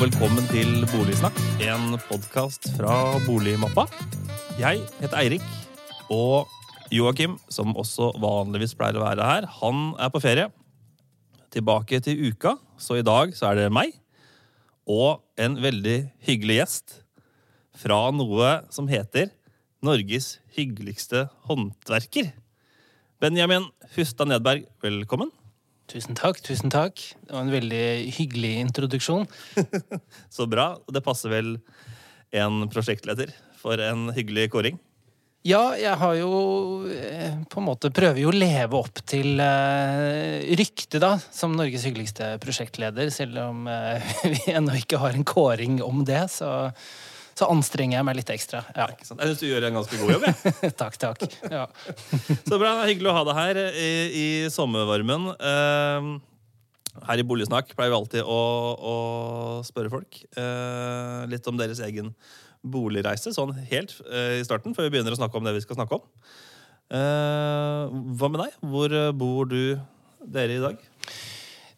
velkommen til Boligsnakk, en podkast fra Boligmappa. Jeg heter Eirik, og Joakim, som også vanligvis pleier å være her, han er på ferie. Tilbake til uka, så i dag så er det meg og en veldig hyggelig gjest fra noe som heter Norges hyggeligste håndverker. Benjamin Hustad Nedberg, velkommen. Tusen takk. tusen takk. Det var en veldig hyggelig introduksjon. Så bra. Det passer vel en prosjektleder for en hyggelig kåring? Ja, jeg har jo eh, på en måte prøver jo å leve opp til uh, ryktet, da, som Norges hyggeligste prosjektleder. Selv om uh, vi ennå ikke har en kåring om det, så, så anstrenger jeg meg litt ekstra. Ja. Jeg syns du gjør en ganske god jobb. Jeg. takk, takk. Ja. så bra. Hyggelig å ha deg her i, i sommervarmen. Uh, her i Boligsnakk pleier vi alltid å, å spørre folk litt om deres egen boligreise sånn helt uh, i starten, før vi begynner å snakke om det vi skal snakke om. Uh, hva med deg? Hvor uh, bor du dere i dag?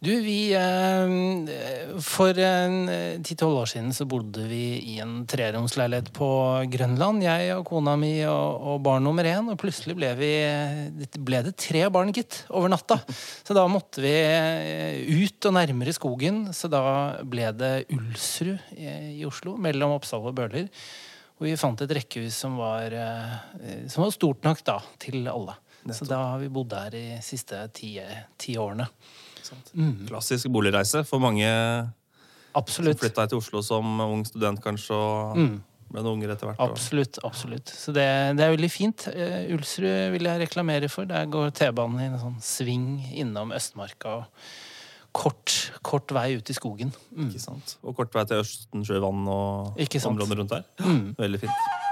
Du, vi For ti-tolv år siden så bodde vi i en treromsleilighet på Grønland. Jeg og kona mi og, og barn nummer én. Og plutselig ble, vi, ble det tre barn, gitt, over natta. Så da måtte vi ut og nærmere skogen. Så da ble det Ulsrud i, i Oslo, mellom Oppsal og Bøler. Og vi fant et rekkehus som var, som var stort nok da, til alle. Så da har vi bodd der de siste ti, ti årene. Mm. Klassisk boligreise for mange absolutt. som flytta til Oslo som ung student, kanskje, og mm. ble noen unger etter hvert. Absolutt. absolutt. Så det, det er veldig fint. Uh, Ulsrud vil jeg reklamere for. Der går T-banen i en sånn sving innom Østmarka. og Kort, kort vei ut i skogen. Mm. Ikke sant. Og kort vei til Østensjøvann og områdene rundt der. Mm. Veldig fint.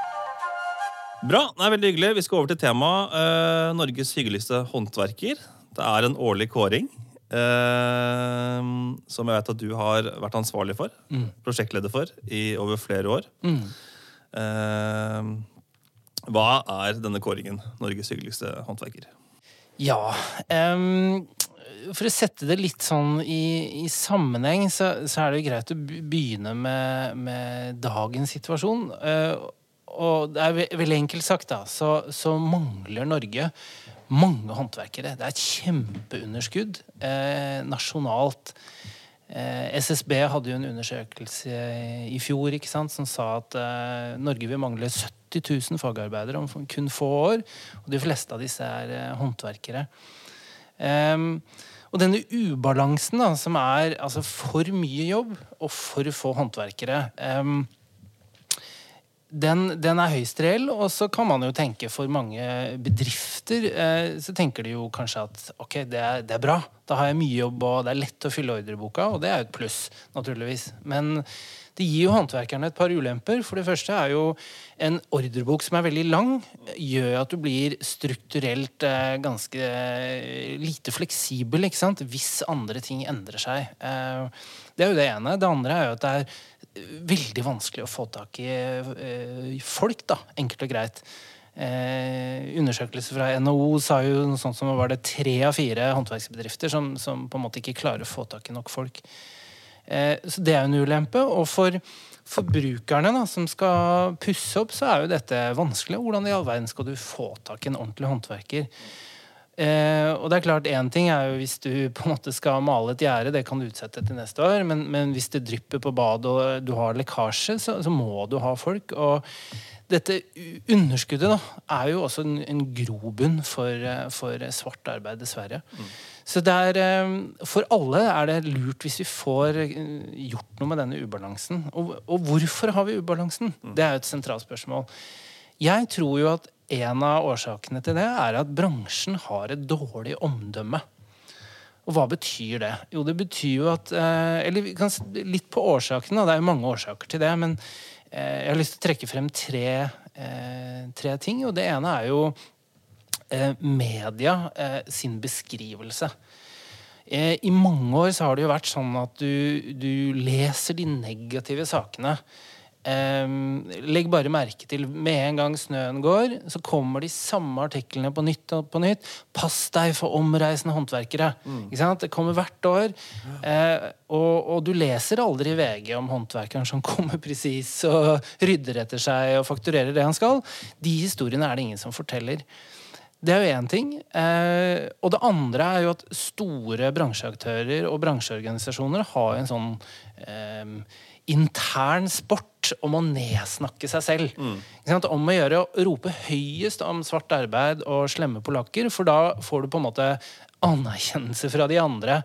Bra. det er Veldig hyggelig. Vi skal over til temaet uh, Norges hyggeligste håndverker. Det er en årlig kåring. Uh, som jeg vet at du har vært ansvarlig for, mm. prosjektleder for, i over flere år. Mm. Uh, hva er denne kåringen? Norges hyggeligste håndverker? Ja um, For å sette det litt sånn i, i sammenheng, så, så, er det greit å begynne med, med dagens situasjon. Uh, og det er veldig enkelt sagt, da, så, så mangler Norge mange håndverkere. Det er et kjempeunderskudd eh, nasjonalt. Eh, SSB hadde jo en undersøkelse i fjor ikke sant, som sa at eh, Norge vil mangle 70 000 fagarbeidere om kun få år. Og de fleste av disse er eh, håndverkere. Ehm, og denne ubalansen, da, som er altså, for mye jobb og for få håndverkere ehm, den, den, er høyst reell, og så kan man jo tenke for mange bedrifter eh, Så tenker de jo kanskje at ok, det er, det er, bra, da har jeg mye jobb, og det er lett å fylle ordreboka, og det er jo et pluss, naturligvis. Men det gir jo håndverkerne et par ulemper. For det første er jo en ordrebok som er veldig lang, gjør at du blir strukturelt eh, ganske eh, lite fleksibel, ikke sant? hvis andre ting endrer seg. Eh, det er jo det ene. Det andre er jo at det er veldig vanskelig å få tak i eh, folk, da, enkelt og greit. Eh, undersøkelser fra NHO sa jo noe sånt som var det tre av fire håndverksbedrifter som, som, på en måte ikke klarer å få tak i nok folk. Eh, så det er jo en ulempe. Og for forbrukerne da, som skal pusse opp, så er jo dette vanskelig. Hvordan i all verden skal du få tak i en ordentlig håndverker? Eh, og det er klart, Én ting er jo hvis du på en måte skal male et gjerde, det kan du utsette til neste år. Men, men hvis det drypper på badet og du har lekkasje, så, så, må du ha folk. Og dette underskuddet da, er jo også en, en grobunn for, for, svart arbeid, dessverre. Mm. Så er, eh, for alle er det lurt hvis vi får eh, gjort noe med denne ubalansen. Og, og hvorfor har vi ubalansen? Mm. Det er jo et sentralt spørsmål. Jeg tror jo at en av årsakene til det er at bransjen har et dårlig omdømme. Og hva betyr det? Jo, det betyr jo at eh, Eller litt på årsakene. Det er jo mange årsaker til det. Men eh, jeg har lyst til å trekke frem tre, eh, tre ting. Og det ene er jo media sin beskrivelse. I mange år så har det jo vært sånn at du, du leser de negative sakene Um, legg bare merke til med en gang snøen går, så kommer de samme artiklene på nytt og på nytt. Pass deg for omreisende håndverkere. Mm. Det kommer hvert år. Uh, og, og, du leser aldri i VG om håndverkeren som kommer presis og rydder etter seg og fakturerer det han skal. De historiene er det ingen som forteller. Det er jo én ting. Eh, og det andre er jo at store bransjeaktører og bransjeorganisasjoner har en sånn eh, intern sport om å nedsnakke seg selv. Mm. Om å gjøre å rope høyest om svart arbeid og slemme polakker, for da får du på en måte anerkjennelse fra de andre.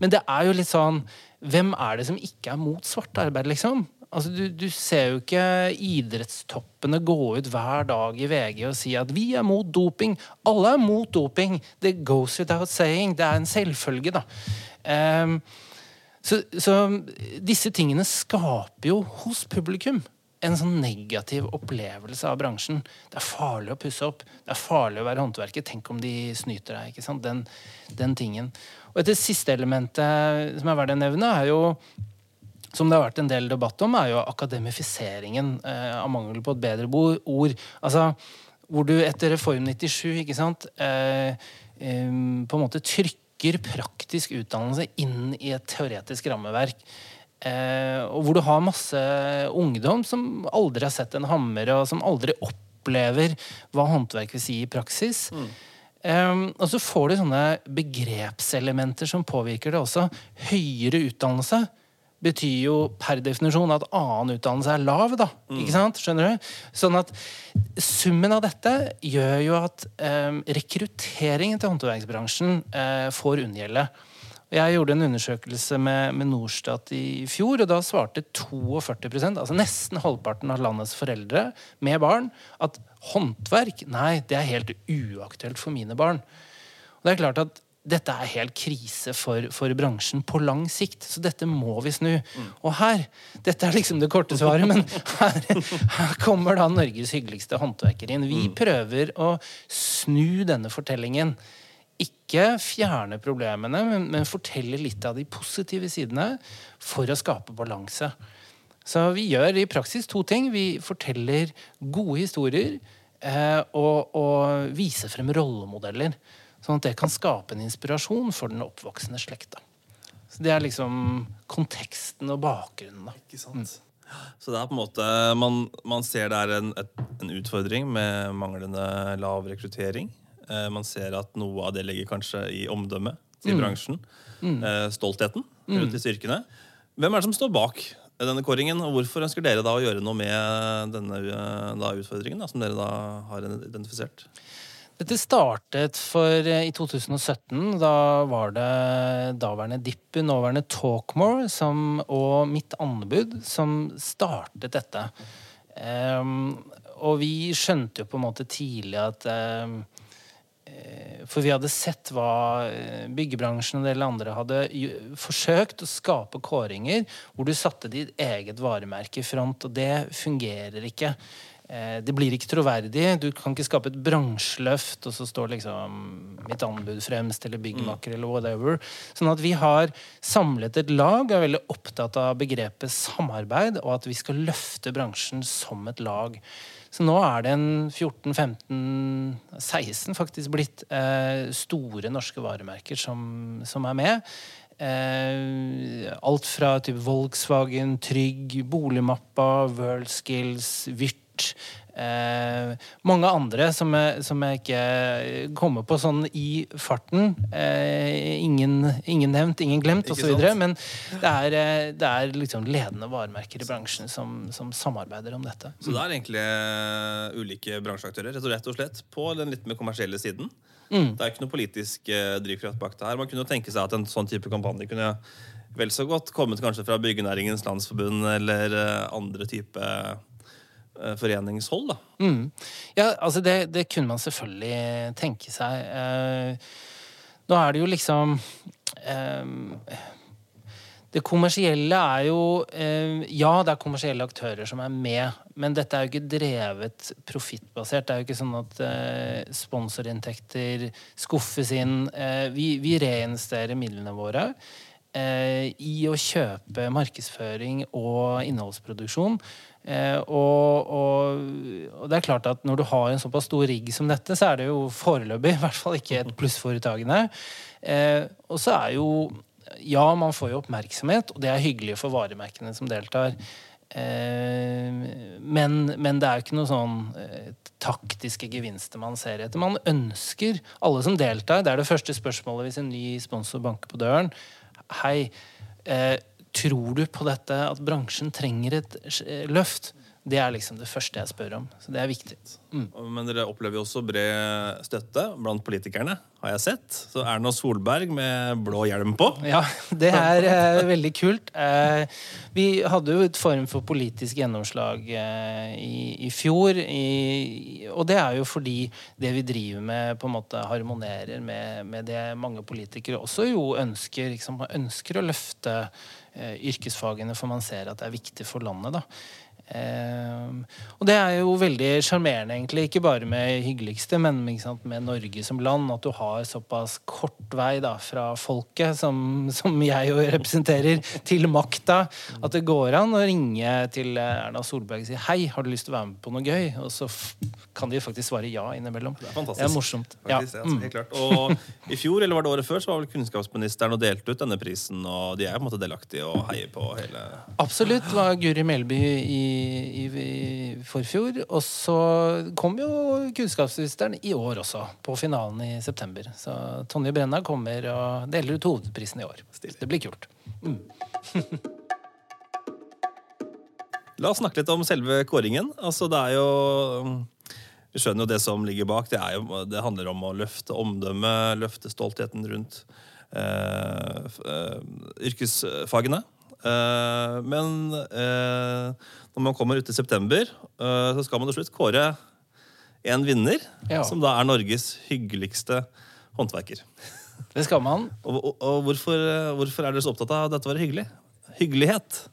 Men det er jo litt sånn Hvem er det som ikke er mot svart arbeid, liksom? Altså, du, du, ser jo ikke idrettstoppene gå ut hver dag i VG og si at 'vi er mot doping'. Alle er mot doping. Det goes without saying. Det er en selvfølge, da. Um, så, så, disse tingene skaper jo hos publikum en sånn negativ opplevelse av bransjen. Det er farlig å pusse opp. Det er farlig å være håndverker. Tenk om de snyter deg. ikke sant? Den, den tingen. Og et siste elementet som er verdt å nevne, er jo som det har vært en del debatt om, er jo akademifiseringen eh, av mangel på et bedre ord. Altså, hvor du etter Reform 97 ikke sant, eh, eh, på en måte trykker pakker praktisk utdannelse inn i et teoretisk rammeverk. Eh, og hvor du har masse ungdom som aldri har sett en hammer, og som aldri opplever hva håndverk vil si i praksis. Mm. Um, og så får du sånne begrepselementer som påvirker det også. Høyere utdannelse betyr jo per definisjon at annen utdannelse er lav. da, mm. ikke sant? Skjønner du? Sånn at Summen av dette gjør jo at eh, rekrutteringen til håndverksbransjen eh, får unngjelde. Jeg gjorde en undersøkelse med, med Norstat i fjor, og da svarte 42% altså nesten halvparten av landets foreldre med barn, at håndverk nei, det er helt uaktuelt for mine barn. Og det er klart at dette er helt krise for, for, bransjen på lang sikt. Så dette må vi snu. Mm. Og her Dette er liksom det korte svaret, men her, her kommer da Norges hyggeligste håndverker inn. Vi mm. prøver å snu denne fortellingen. Ikke fjerne problemene, men, men fortelle litt av de positive sidene for å skape balanse. Så vi gjør i praksis to ting. Vi forteller gode historier eh, og, og viser frem rollemodeller. Sånn at det kan skape en inspirasjon for den oppvoksende slekta. Så Det er liksom konteksten og bakgrunnen. da. Ikke sant? Mm. Så det er på en måte, man, man ser det er en, et, en, utfordring med manglende lav rekruttering. Eh, man ser at noe av det ligger kanskje i omdømmet til mm. bransjen. Mm. Eh, stoltheten rundt mm. disse yrkene. Hvem er det som står bak denne kåringen, og hvorfor ønsker dere da å gjøre noe med denne eh, da, utfordringen da, som dere da har identifisert? Dette startet for eh, i 2017. Da var det daværende Dippu, nåværende Talkmore som, og Mitt anbud som startet dette. Um, og vi skjønte jo på en måte tidlig at um, For vi hadde sett hva byggebransjen og en del andre hadde forsøkt å skape kåringer hvor du satte ditt eget varemerke i front, og det fungerer ikke. Eh, det blir ikke troverdig. Du kan ikke skape et bransjeløft, og så står liksom mitt anbud fremst, eller byggmaker, mm. eller whatever. Sånn at vi har samlet et lag, er veldig opptatt av begrepet samarbeid, og at vi skal løfte bransjen som et lag. Så nå er det en 14-15-16 faktisk blitt eh, store norske varemerker som, som er med. Eh, alt fra typ Volkswagen, Trygg, Boligmappa, Worldskills, Vyrt Eh, mange andre som jeg, som jeg, ikke kommer på sånn i farten. Eh, ingen, ingen, nevnt, ingen glemt, osv. Men det er, eh, det er liksom ledende varemerker i bransjen som, som, samarbeider om dette. Så det er egentlig uh, ulike bransjeaktører rett og slett på den litt mer kommersielle siden? Mm. Det er ikke noe politisk uh, drivkraft bak det her. Man kunne tenke seg at en sånn type kampanje kunne vel så godt kommet kanskje fra Byggenæringens Landsforbund eller andre type Eh, foreningshold. da. Mm. Ja, altså det, det, kunne man selvfølgelig tenke seg. Eh, nå er det jo liksom eh, Det kommersielle er jo eh, Ja, det er kommersielle aktører som er med, men dette er jo ikke drevet profittbasert. Det er jo ikke sånn at eh, sponsorinntekter skuffes inn. Eh, vi, vi reinvesterer midlene våre. eh, i å kjøpe markedsføring og innholdsproduksjon. Eh, og, og, og, det er klart at når du har en såpass stor rigg som dette, så er det jo foreløpig i hvert fall ikke et pluss. Eh, og så er jo Ja, man får jo oppmerksomhet, og det er hyggelig for varemerkene som deltar. Eh, men, men, det er jo ikke noe sånn eh, taktiske gevinster man ser etter. Man ønsker, alle som deltar Det er det første spørsmålet hvis en ny sponsor banker på døren. Hei, eh, tror du på dette, at bransjen trenger et løft? Det er liksom det første jeg spør om. Så det er viktig. Mm. Men dere opplever jo også bred støtte blant politikerne, har jeg sett. Så Erna Solberg med blå hjelm på. Ja, det er eh, veldig kult. Eh, vi hadde jo et form for politisk gjennomslag eh, i, i, fjor. I, og det er jo fordi det vi driver med, på en måte harmonerer med, med det mange politikere også jo ønsker. Liksom, ønsker å løfte eh, yrkesfagene, for man ser at det er viktig for landet. da. Uh, og det er jo veldig sjarmerende, egentlig. Ikke bare med hyggeligste, men med Norge som land. At du har såpass kort vei da, fra folket, som, som jeg jo representerer, til makta. At det går an å ringe til Erna Solberg og si 'hei, har du lyst til å være med på noe gøy?' Og så kan de faktisk svare ja innimellom. Det er fantastisk. Det er morsomt. Faktisk, ja. altså, helt klart. Og i fjor, eller var det året før, så var vel kunnskapsministeren og delte ut denne prisen, og de er på en måte delaktige og heier på hele Absolutt. Det var Guri Melby i i, i forfjor. Og så kom jo kunnskapsministeren i år også, på finalen i september. Så Tonje Brenna kommer og deler ut hovedprisen i år. Stilig. Det blir kult. Mm. La oss snakke litt om selve kåringen. Altså, det er jo Vi skjønner jo det som ligger bak. Det, jo, det handler om å løfte omdømmet, løfte stoltheten rundt eh, eh yrkesfagene. Eh, men uh, når man kommer ut i september, uh, så skal man til slutt kåre en vinner, ja. som da er Norges hyggeligste håndverker. Det skal man. Og, og, og hvorfor, hvorfor, er dere så opptatt av dette å være hyggelig? Hyggelighet.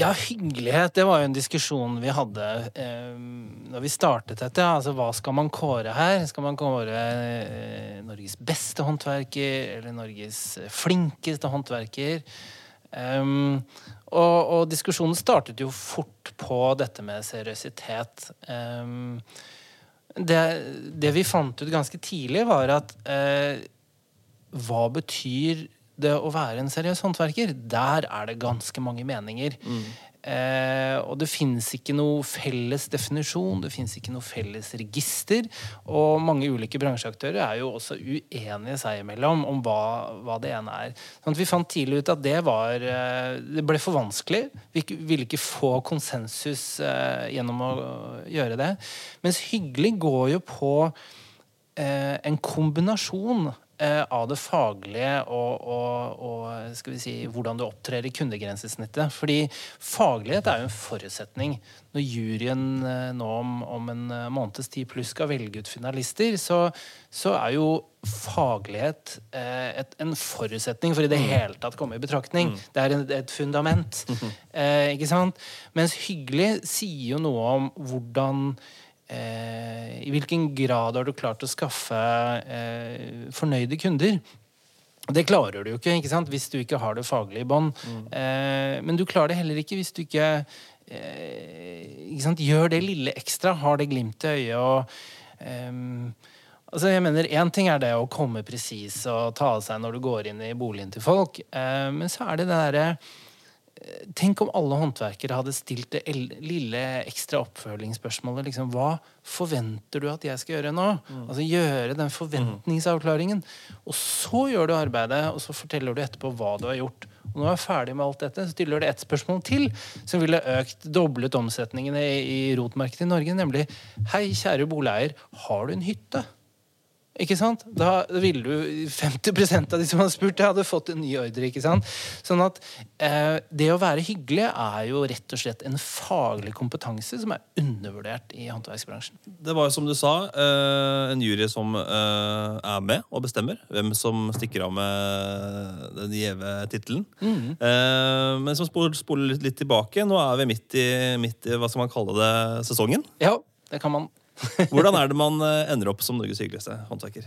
Ja, hyggelighet det var jo en diskusjon vi hadde eh, når vi startet dette. Altså, Hva skal man kåre her? Skal man kåre eh, Norges beste håndverker eller Norges flinkeste håndverker? Um, og, og, diskusjonen startet jo fort på dette med seriøsitet. Um, det, det, vi fant ut ganske tidlig, var at uh, hva betyr det å være en seriøs håndverker? Der er det ganske mange meninger. Mm. Eh, og det fins ikke noe felles definisjon, det fins ikke noe felles register. Og mange ulike bransjeaktører er jo også uenige seg imellom om hva, hva det ene er. Sånn vi fant tidlig ut at det var eh, Det ble for vanskelig. Vi ville ikke få konsensus eh, gjennom å gjøre det. Mens hyggelig går jo på eh, en kombinasjon av det faglige og, og, og, skal vi si, hvordan du opptrer i kundegrensesnittet. Fordi faglighet er jo en forutsetning. Når juryen eh, nå om, om en eh, måneds tid pluss skal velge ut finalister, så, så er jo faglighet et, en forutsetning for i det mm. hele tatt komme i betraktning. Mm. Det er et, et fundament. Mm -hmm. eh, ikke sant? Mens hyggelig sier jo noe om hvordan eh, I hvilken grad har du klart å skaffe eh, fornøyde kunder? Det klarer du jo ikke, ikke sant? hvis du ikke har det faglige i bånd. Mm. Eh, men du klarer det heller ikke hvis du ikke, eh, ikke sant? gjør det lille ekstra, har det glimtet i øyet. og eh, Altså, jeg mener, Én ting er det å komme presis og ta av seg når du går inn i boligen til folk. Eh, men så er det det derre Tenk om alle håndverkere hadde stilt det lille ekstra oppfølgingsspørsmålet. Liksom, hva forventer du at jeg skal gjøre nå? Mm. Altså Gjøre den forventningsavklaringen. Og så gjør du arbeidet, og så forteller du etterpå hva du har gjort. Og når du er ferdig med alt dette, så stiller du ett spørsmål til som ville økt, doblet omsetningene i, rotmarkedet i Norge, nemlig Hei, kjære boligeier, har du en hytte? Ikke sant? Da ville du 50% av de som hadde spurt, hadde fått en ny ordre. ikke sant? Sånn at eh, det å være hyggelig er jo rett og slett en faglig kompetanse som er undervurdert i håndverksbransjen. Det var jo som du sa, eh, en jury som eh, er med og bestemmer hvem som stikker av med den gjeve tittelen. Mm. Eh, men som spoler litt, litt tilbake, nå er vi midt i, midt i hva skal man kalle det, sesongen. Ja, det kan man. Hvordan er det man eh, ender opp som Norges hyggeligste håndverker?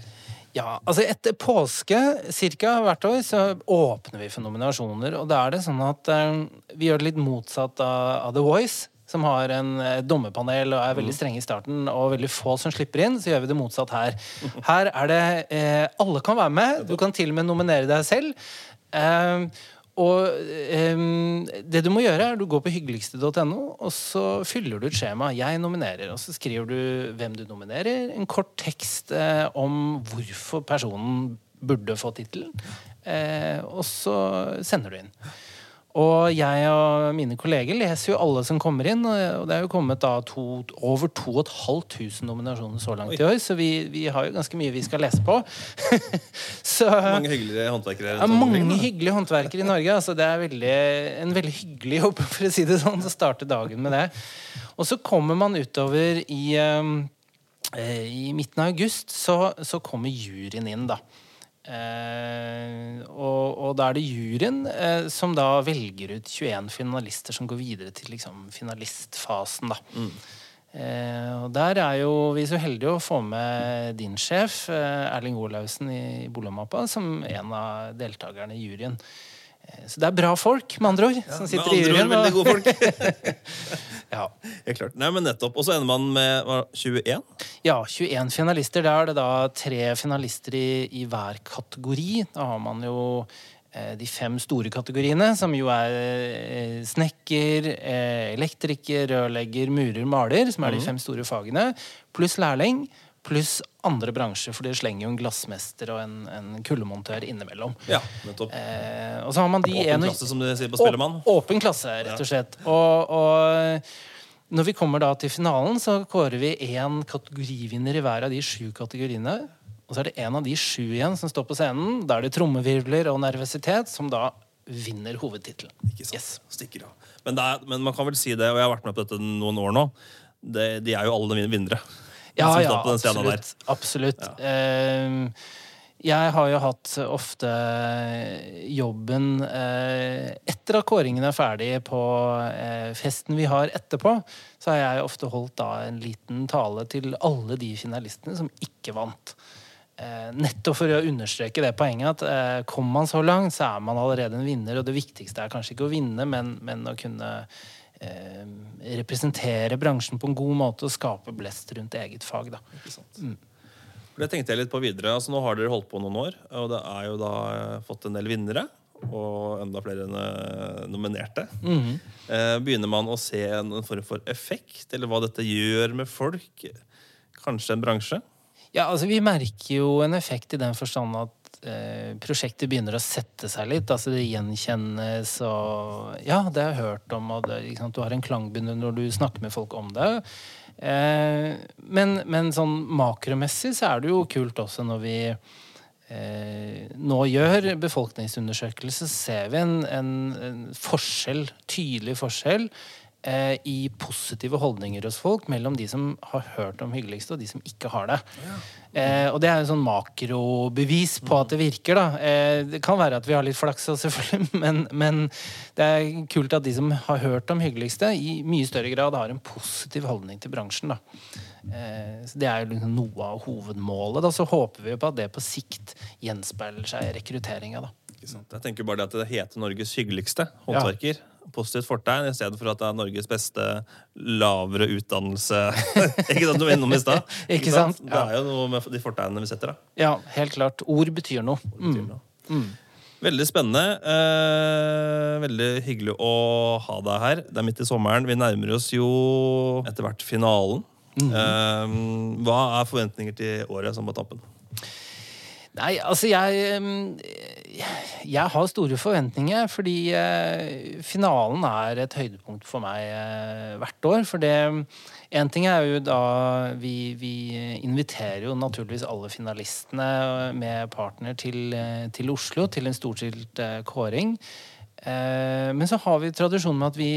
Ja, altså etter påske cirka hvert år så åpner vi for nominasjoner. Og da er det sånn at eh, vi gjør det litt motsatt av, av The Voice. Som har en eh, dommerpanel og er veldig strenge i starten, og veldig få som slipper inn. Så gjør vi det motsatt her. Her er det eh, Alle kan være med. Du kan til og med nominere deg selv. Eh, og um, det du må gjøre, er du går på hyggeligste.no, og så fyller du ut skjema. 'Jeg nominerer', og så skriver du hvem du nominerer. En kort tekst eh, om hvorfor personen burde få tittelen. Eh, og så sender du inn. Og jeg og mine kolleger leser jo alle som kommer inn, og det er jo kommet da to, over 2500 nominasjoner så langt Oi. i år, så vi, vi har jo ganske mye vi skal lese på. så, Mange hyggelige håndverkere. ja, omkring, mange hyggelige håndverkere i Norge. Altså, det er veldig, en veldig hyggelig jobb, for å si det sånn, å starte dagen med det. Og så kommer man utover i, um, i midten av august, så, så kommer juryen inn, da. Eh, og, og da er det juryen eh, som da velger ut 21 finalister som går videre til liksom, finalistfasen, da. Eh, og der er jo vi så heldige å få med din sjef, eh, Erling Olaussen i Boligmappa, som en av deltakerne i juryen. Eh, så det er bra folk, med andre ord, som Med sitter i ord, juryen. veldig og-. ja. Helt klart. Nei, men nettopp. Og så ender man med hva, 21? ja, 21 finalister. Da er det da tre finalister i, i hver kategori. Da har man jo eh, de fem store kategoriene, som jo er eh, snekker, eh, elektriker, rørlegger, murer, maler, som er de fem store fagene, pluss lærling, pluss andre bransjer, for det slenger jo en glassmester og en, en kullemontør innimellom. Ja, nettopp. Eh, og så har man de Åpen en- klasse, som de sier på Spellemann. Åpen klasse, rett og slett. Og, og når vi kommer da til finalen, så kårer vi én kategorivinner i hver av de sju kategoriene. Og så er det en av de sju igjen som står på scenen. Da er det trommevirvler og nervøsitet som da vinner hovedtittelen. Ikke sant? Yes. Stikker av. Men, men man kan vel si det, og jeg har vært med på dette noen år nå, det, de er jo alle vin- vinnere. Ja, som ja, står på den scenen der. absolutt. Ehm, jeg har jo hatt ofte jobben eh, etter at kåringen er ferdig på eh, festen vi har etterpå, så har jeg ofte holdt da en liten tale til alle de finalistene som ikke vant. Eh, nettopp for å understreke det poenget at eh, kommer man så langt, så er man allerede en vinner, og det viktigste er kanskje ikke å vinne, men, men å kunne representere bransjen på en god måte og skape blest rundt eget fag. Da. For Det tenkte jeg litt på videre. Altså, nå har dere holdt på noen år, og det er jo da eh, fått en del vinnere. Og enda flere nominerte. Mm eh, begynner man å se en, form for effekt, eller hva dette gjør med folk? Kanskje en bransje? Ja, altså Vi merker jo en effekt i den forstand at eh, prosjektet begynner å sette seg litt. altså Det gjenkjennes og Ja, det har jeg hørt om, og det, du har en klangbunn når du snakker med folk om det. Eh, men, men sånn makromessig så er det jo kult også når vi eh, nå gjør befolkningsundersøkelse, så ser vi en, en, en forskjell, tydelig forskjell eh, i positive holdninger hos folk mellom de som har hørt om hyggeligste, og de som ikke har det. Eh, og det er jo sånn makrobevis på at det virker. da. Eh, det kan være at vi har litt flaks, selvfølgelig, men, men det er kult at de som har hørt om hyggeligste, i mye større grad har en positiv holdning til bransjen. da. Eh, så Det er jo liksom noe av hovedmålet. da, Så håper vi jo på at det på sikt gjenspeiler seg i rekrutteringa. Jeg tenker bare det at det heter Norges hyggeligste håndverker. Positivt fortegn, i stedet for at det er Norges beste lavere utdannelse. ikke sant, du var innom i stad? Ikke sant? Det er jo noe med de fortegnene vi setter, da. Ja, helt klart. Ord betyr noe. Ord betyr Mm. noe. Veldig spennende. Eh, veldig hyggelig å ha deg her. Det er midt i sommeren. Vi nærmer oss jo etter hvert finalen. Mm. Eh, hva er forventninger til året som på tappen? Nei, altså jeg mm, Jeg har store forventninger, fordi eh, finalen er et høydepunkt for meg eh, hvert år. For det En ting er jo da vi, vi inviterer jo naturligvis alle finalistene med partner til, eh, til Oslo til en storstilt eh, kåring. Eh, Men så har vi tradisjon med at vi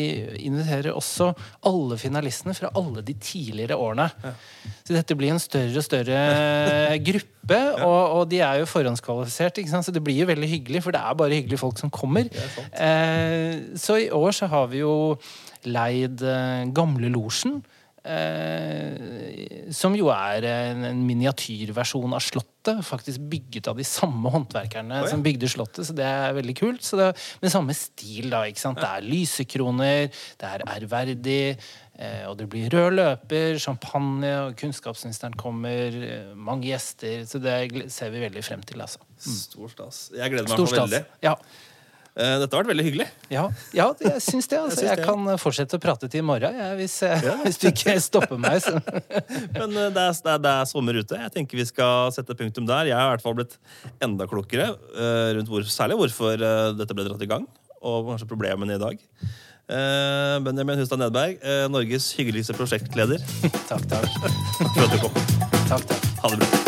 inviterer også alle finalistene fra alle de tidligere årene. Så dette blir en større og større gruppe, og, og de er jo forhåndskvalifisert. Så det blir jo veldig hyggelig, for det er bare hyggelige folk som kommer. Eh, så i år så har vi jo leid eh, Gamle Losjen. Eh, som jo er en, en miniatyrversjon av Slottet. Faktisk bygget av de samme håndverkerne Oi. som bygde Slottet, så det er veldig kult. Så det, med samme stil, da. ikke sant? Det er lysekroner, det er ærverdig. Eh, og det blir rød løper, champagne, og kunnskapsministeren kommer. Eh, mange gjester. Så det ser vi veldig frem til, altså. Stor stas. Jeg gleder meg Stor i hvert veldig. Ja. Eh, Dette har vært veldig hyggelig. Ja, ja, jeg syns det. Altså. syns Jeg det. kan eh, fortsette å prate til i morgen jeg, hvis, ja. hvis du ikke stopper meg. Men eh, det er, det, er, det er sommer ute. Jeg tenker vi skal sette punktum der. Jeg har i hvert fall blitt enda klokere rundt hvor, særlig hvorfor dette ble dratt i gang, og kanskje problemene i dag. Benjamin Hustad Nedberg, Norges hyggeligste prosjektleder. Takk, takk. Takk for at du kom. takk, takk. Ha det bra.